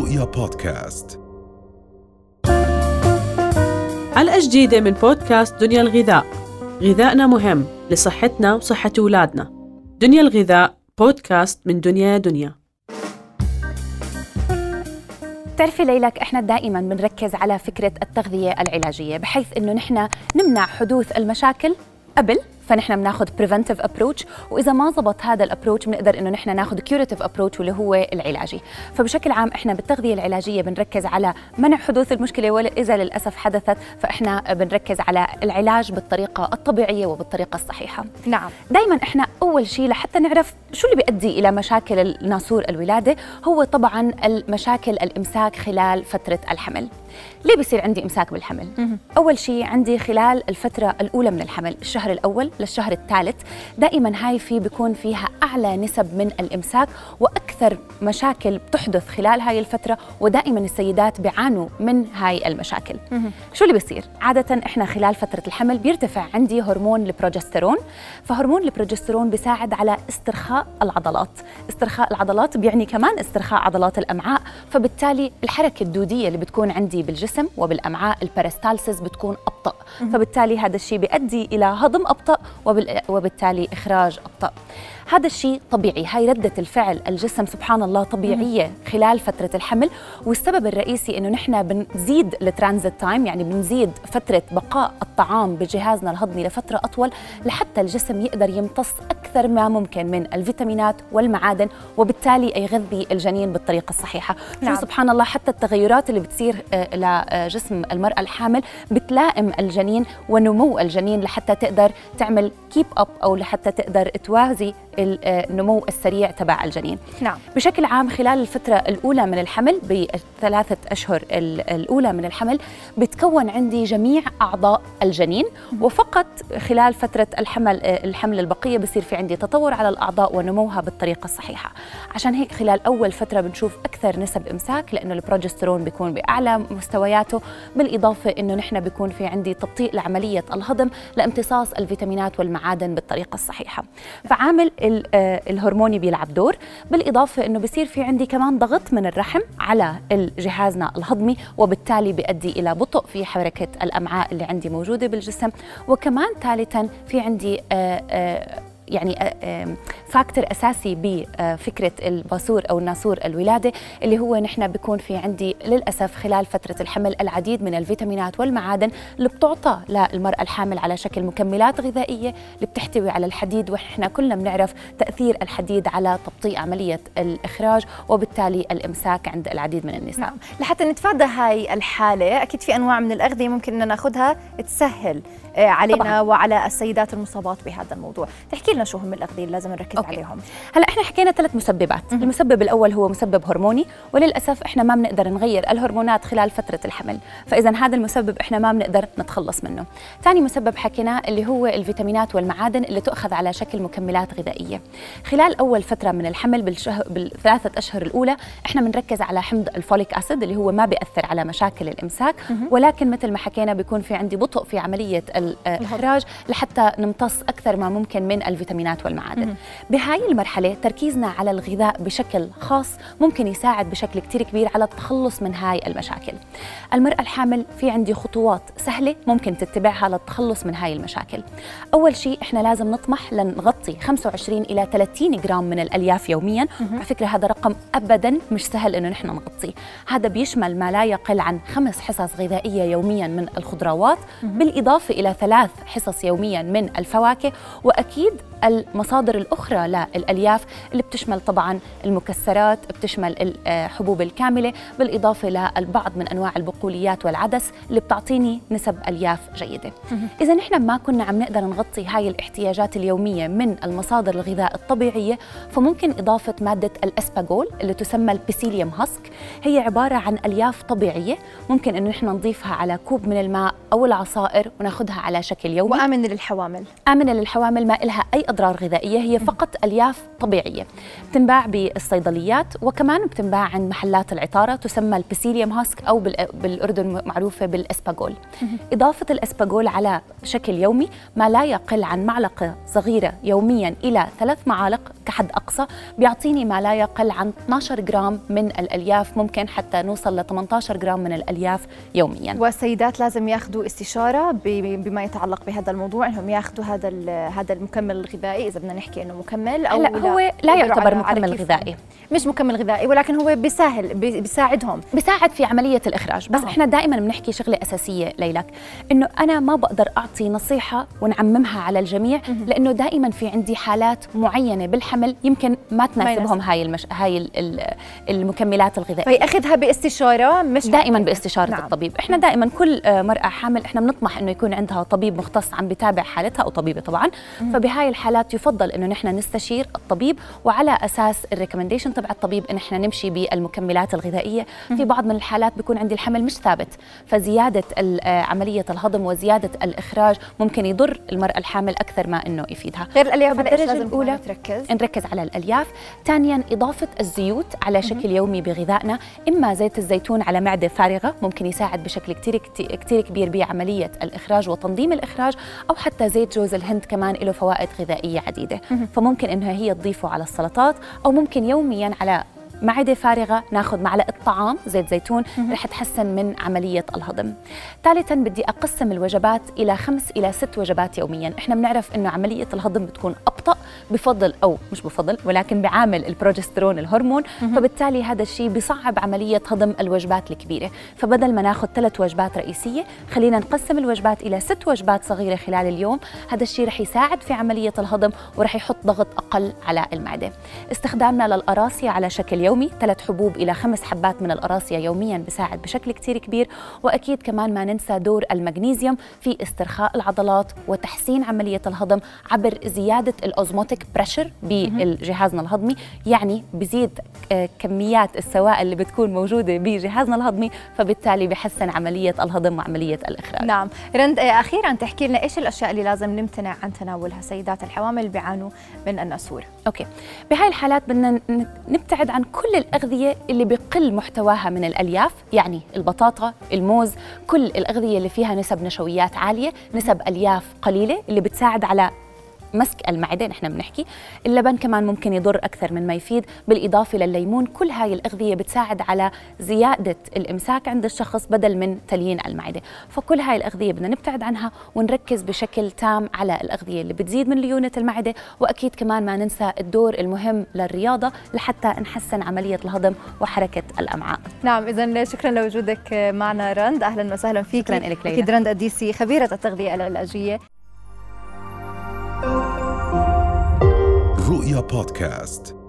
رؤيا بودكاست. حلقة جديدة من بودكاست دنيا الغذاء. غذائنا مهم لصحتنا وصحة أولادنا. دنيا الغذاء بودكاست من دنيا دنيا. بتعرفي ليلك إحنا دائما بنركز على فكرة التغذية العلاجية بحيث إنه نحن نمنع حدوث المشاكل قبل فنحن بناخذ preventive approach وإذا ما زبط هذا ال approach بنقدر إنه نحن ناخذ curative approach واللي هو العلاجي. فبشكل عام إحنا بالتغذية العلاجية بنركز على منع حدوث المشكلة وإذا للأسف حدثت فإحنا بنركز على العلاج بالطريقة الطبيعية وبالطريقة الصحيحة. نعم. دائما إحنا أول شيء لحتى نعرف شو اللي بيؤدي إلى مشاكل ناسور الولادة هو طبعا المشاكل الإمساك خلال فترة الحمل. ليه بيصير عندي إمساك بالحمل؟ أول شيء عندي خلال الفترة الأولى من الحمل الشهر الأول للشهر الثالث. دائما هاي في بيكون فيها أعلى نسب من الإمساك وأكثر مشاكل بتحدث خلال هاي الفترة ودائما السيدات بيعانوا من هاي المشاكل. شو اللي بيصير؟ عاده إحنا خلال فترة الحمل بيرتفع عندي هرمون البروجسترون. فهرمون البروجسترون بيساعد على استرخاء العضلات. استرخاء العضلات بيعني كمان استرخاء عضلات الأمعاء. فبالتالي الحركة الدودية اللي بتكون عندي بالجسم وبالأمعاء ال peristalsis بتكون أبطأ. فبالتالي هذا الشيء بيؤدي إلى هضم أبطأ وبال- وبالتالي إخراج ابطا هذا الشيء طبيعي. هاي ردة الفعل الجسم سبحان الله طبيعية خلال فترة الحمل. والسبب الرئيسي إنه نحن بنزيد الترانزيت تايم يعني بنزيد فترة بقاء الطعام بجهازنا الهضمي لفترة أطول لحتى الجسم يقدر يمتص أكثر ما ممكن من الفيتامينات والمعادن وبالتالي يغذي الجنين بالطريقة الصحيحة. نعم. سبحان الله حتى التغيرات اللي بتصير آه، لجسم المرأة الحامل بتلائم الجنين ونمو الجنين لحتى تقدر تعمل keep up أو لحتى تقدر توازي النمو السريع تبع الجنين. نعم. بشكل عام خلال الفترة الأولى من الحمل بثلاثة أشهر ال- الأولى من الحمل بتكون عندي جميع أعضاء الجنين. وفقط خلال فترة الحمل الحمل البقية بصير في عندي تطور على الأعضاء ونموها بالطريقة الصحيحة. عشان هيك خلال أول فترة بنشوف أكثر نسب إمساك لأنه البروجسترون بيكون بأعلى مستوياته. بالإضافة إنه نحن بيكون في عندي تبطيء لعملية الهضم لامتصاص الفيتامينات والمعادن بالطريقة الصحيحة. فعامل آه، الهرموني بيلعب دور بالإضافة إنه بصير في عندي كمان ضغط من الرحم على جهازنا الهضمي وبالتالي بيؤدي إلى بطء في حركة الأمعاء اللي عندي موجودة بالجسم. وكمان ثالثا في عندي آه، آه، يعني factor أساسي بفكرة الباسور أو الناسور الولادة اللي هو نحن بيكون في عندي للأسف خلال فترة الحمل العديد من الفيتامينات والمعادن اللي بتعطى للمرأة الحامل على شكل مكملات غذائية اللي بتحتوي على الحديد وإحنا كلنا بنعرف تأثير الحديد على تبطيء عملية الإخراج وبالتالي الإمساك عند العديد من النساء. نعم. لحتى نتفادى هاي الحالة أكيد في أنواع من الأغذية ممكن أن ناخذها تسهل آه، علينا طبعاً. وعلى السيدات المصابات بهذا الموضوع. تحكي لنا شو هم اللي لازم نركز أوكي. عليهم. هلأ إحنا حكينا ثلاث مسببات. المسبب الأول هو مسبب هرموني وللأسف إحنا ما بنقدر نغير الهرمونات خلال فترة الحمل. فإذا هذا المسبب إحنا ما بنقدر نتخلص منه. ثاني مسبب حكيناه اللي هو الفيتامينات والمعادن اللي تؤخذ على شكل مكملات غذائية. خلال أول فترة من الحمل بالشهر بالثلاثة أشهر الأولى إحنا بنركز على حمض الفوليك أسيد اللي هو ما بيأثر على مشاكل الإمساك. ولكن مثل ما حكينا بيكون في عندي بطء في عملية الاخراج لحتى نمتص أكثر ما ممكن من الفيتامينات. والمعادن. بهاي المرحلة تركيزنا على الغذاء بشكل خاص ممكن يساعد بشكل كتير كبير على التخلص من هاي المشاكل. المرأة الحامل في عندي خطوات سهلة ممكن تتبعها للتخلص من هاي المشاكل. أول شيء إحنا لازم نطمح لنغطي 25 إلى 30 جرام من الألياف يوميا. على فكرة هذا رقم ابدا مش سهل إنه نحن نغطيه. هذا بيشمل ما لا يقل عن خمس حصص غذائية يوميا من الخضروات بالإضافة إلى ثلاث حصص يوميا من الفواكه وأكيد المصادر الأخرى للالياف اللي بتشمل طبعا المكسرات بتشمل الحبوب الكاملة بالإضافة للبعض من أنواع البقوليات والعدس اللي بتعطيني نسب ألياف جيدة. اذا نحن ما كنا عم نقدر نغطي هاي الاحتياجات اليومية من المصادر الغذاء الطبيعية فممكن إضافة مادة الاسباجول اللي تسمى البيسيليوم هاسك. هي عبارة عن ألياف طبيعية ممكن إنه نحن نضيفها على كوب من الماء أو العصائر وناخذها على شكل يومي. وآمن للحوامل. آمنة للحوامل ما إلها أي أضرار غذائية هي فقط ألياف طبيعية. بتنباع بالصيدليات وكمان بتنباع عند محلات العطارة تسمى البسيليوم هاسك أو بال- بالأردن معروفة بالإسباجول إضافة الإسباجول على شكل يومي ما لا يقل عن معلقة صغيرة يوميا إلى ثلاث معالق كحد أقصى. بيعطيني ما لا يقل عن 12 جرام من الألياف ممكن حتى نوصل ل 18 جرام من الألياف يوميا. والسيدات لازم ياخذوا استشارة بما يتعلق بهذا الموضوع إنهم ياخذوا هذا هذا المكمل الغذائي إذا بدنا نحكي إنه مكمل أو لا. هو لا يعتبر مكمل غذائي. مش مكمل غذائي ولكن هو بيسهل بيساعدهم. بيساعد في عملية الإخراج. بس أوه. إحنا دائما بنحكي شغلة أساسية ليلك إنه أنا ما بقدر أعطي نصيحة ونعممها على الجميع لأنه دائما في عندي حالات معينة بالحمل يمكن ما تناسبهم هاي المش... هاي المكملات الغذائية. فياخذها باستشارة مش دائما باستشارة نعم. الطبيب. إحنا دائما كل مرأة حامل إحنا بنطمح إنه يكون عندها طبيب مختص عم بتابع حالتها أو طبيبة طبعا. فبهاي الحالات يفضل إنه نحن نستشير الطبيب وعلى أساس الريكومنديشن تبع الطبيب إن إحنا نمشي بالمكملات الغذائية. في بعض من الحالات بيكون عندي الحمل مش ثابت فزيادة آه، عملية الهضم وزيادة الإخراج ممكن يضر المرأة الحامل أكثر ما إنه يفيدها. غير الألياف بالدرجه الأولى؟ نركز نركز على الألياف ثانيا إضافة الزيوت على شكل يومي بغذائنا إما زيت الزيتون على معدة فارغة ممكن يساعد بشكل كثير كثير كبير بعملية الإخراج وتنظيم الإخراج أو حتى زيت جوز الهند كمان له فوائد غذائية عديدة. فممكن إنها هي تضيفه على السلطات أو ممكن يوميا على معدة فارغة ناخذ معلقة طعام زيت زيتون رح تحسن من عملية الهضم. ثالثا بدي أقسم الوجبات إلى خمس إلى ست وجبات يوميا. إحنا بنعرف إنه عملية الهضم بتكون أبطأ بفضل أو مش بفضل ولكن بعامل البروجسترون الهرمون فبالتالي هذا الشيء بصعب عملية هضم الوجبات الكبيرة. فبدل ما ناخذ ثلاث وجبات رئيسية خلينا نقسم الوجبات إلى ست وجبات صغيرة خلال اليوم. هذا الشيء رح يساعد في عملية الهضم ورح يحط ضغط أقل على المعدة. استخدامنا للأراسية على شكل يومي ثلاث حبوب إلى خمس حبات من الأراسيا يوميا بساعد بشكل كتير كبير. وأكيد كمان ما ننسى دور المغنيسيوم في استرخاء العضلات وتحسين عملية الهضم عبر زيادة الأوزموتيك بريشر بجهازنا الهضمي يعني بزيد آه، كميات السوائل اللي بتكون موجودة بجهازنا الهضمي فبالتالي بحسن عملية الهضم وعملية الإخراج. نعم. رند آه، أخيرا تحكي لنا إيش الأشياء اللي لازم نمتنع عن تناولها؟ سيدات الحوامل اللي بيعانوا من النسور. أوكي. بهاي الحالات بدنا نبتعد عن كل الأغذية اللي بقل محتواها من الألياف يعني البطاطا الموز كل الأغذية اللي فيها نسب نشويات عالية نسب ألياف قليلة اللي بتساعد على مسك المعده نحن بنحكي. اللبن كمان ممكن يضر أكثر من ما يفيد. بالإضافة لليمون كل هاي الأغذية بتساعد على زيادة الإمساك عند الشخص بدل من تليين المعدة. فكل هاي الأغذية بدنا نبتعد عنها ونركز بشكل تام على الأغذية اللي بتزيد من ليونة المعدة. وأكيد كمان ما ننسى الدور المهم للرياضة لحتى نحسن عملية الهضم وحركة الأمعاء. نعم اذا شكرا لوجودك معنا رند أهلا وسهلا فيك. شكرا لك ليلى. أكيد رند الديسي خبيرة التغذية العلاجية. رؤيا بودكاست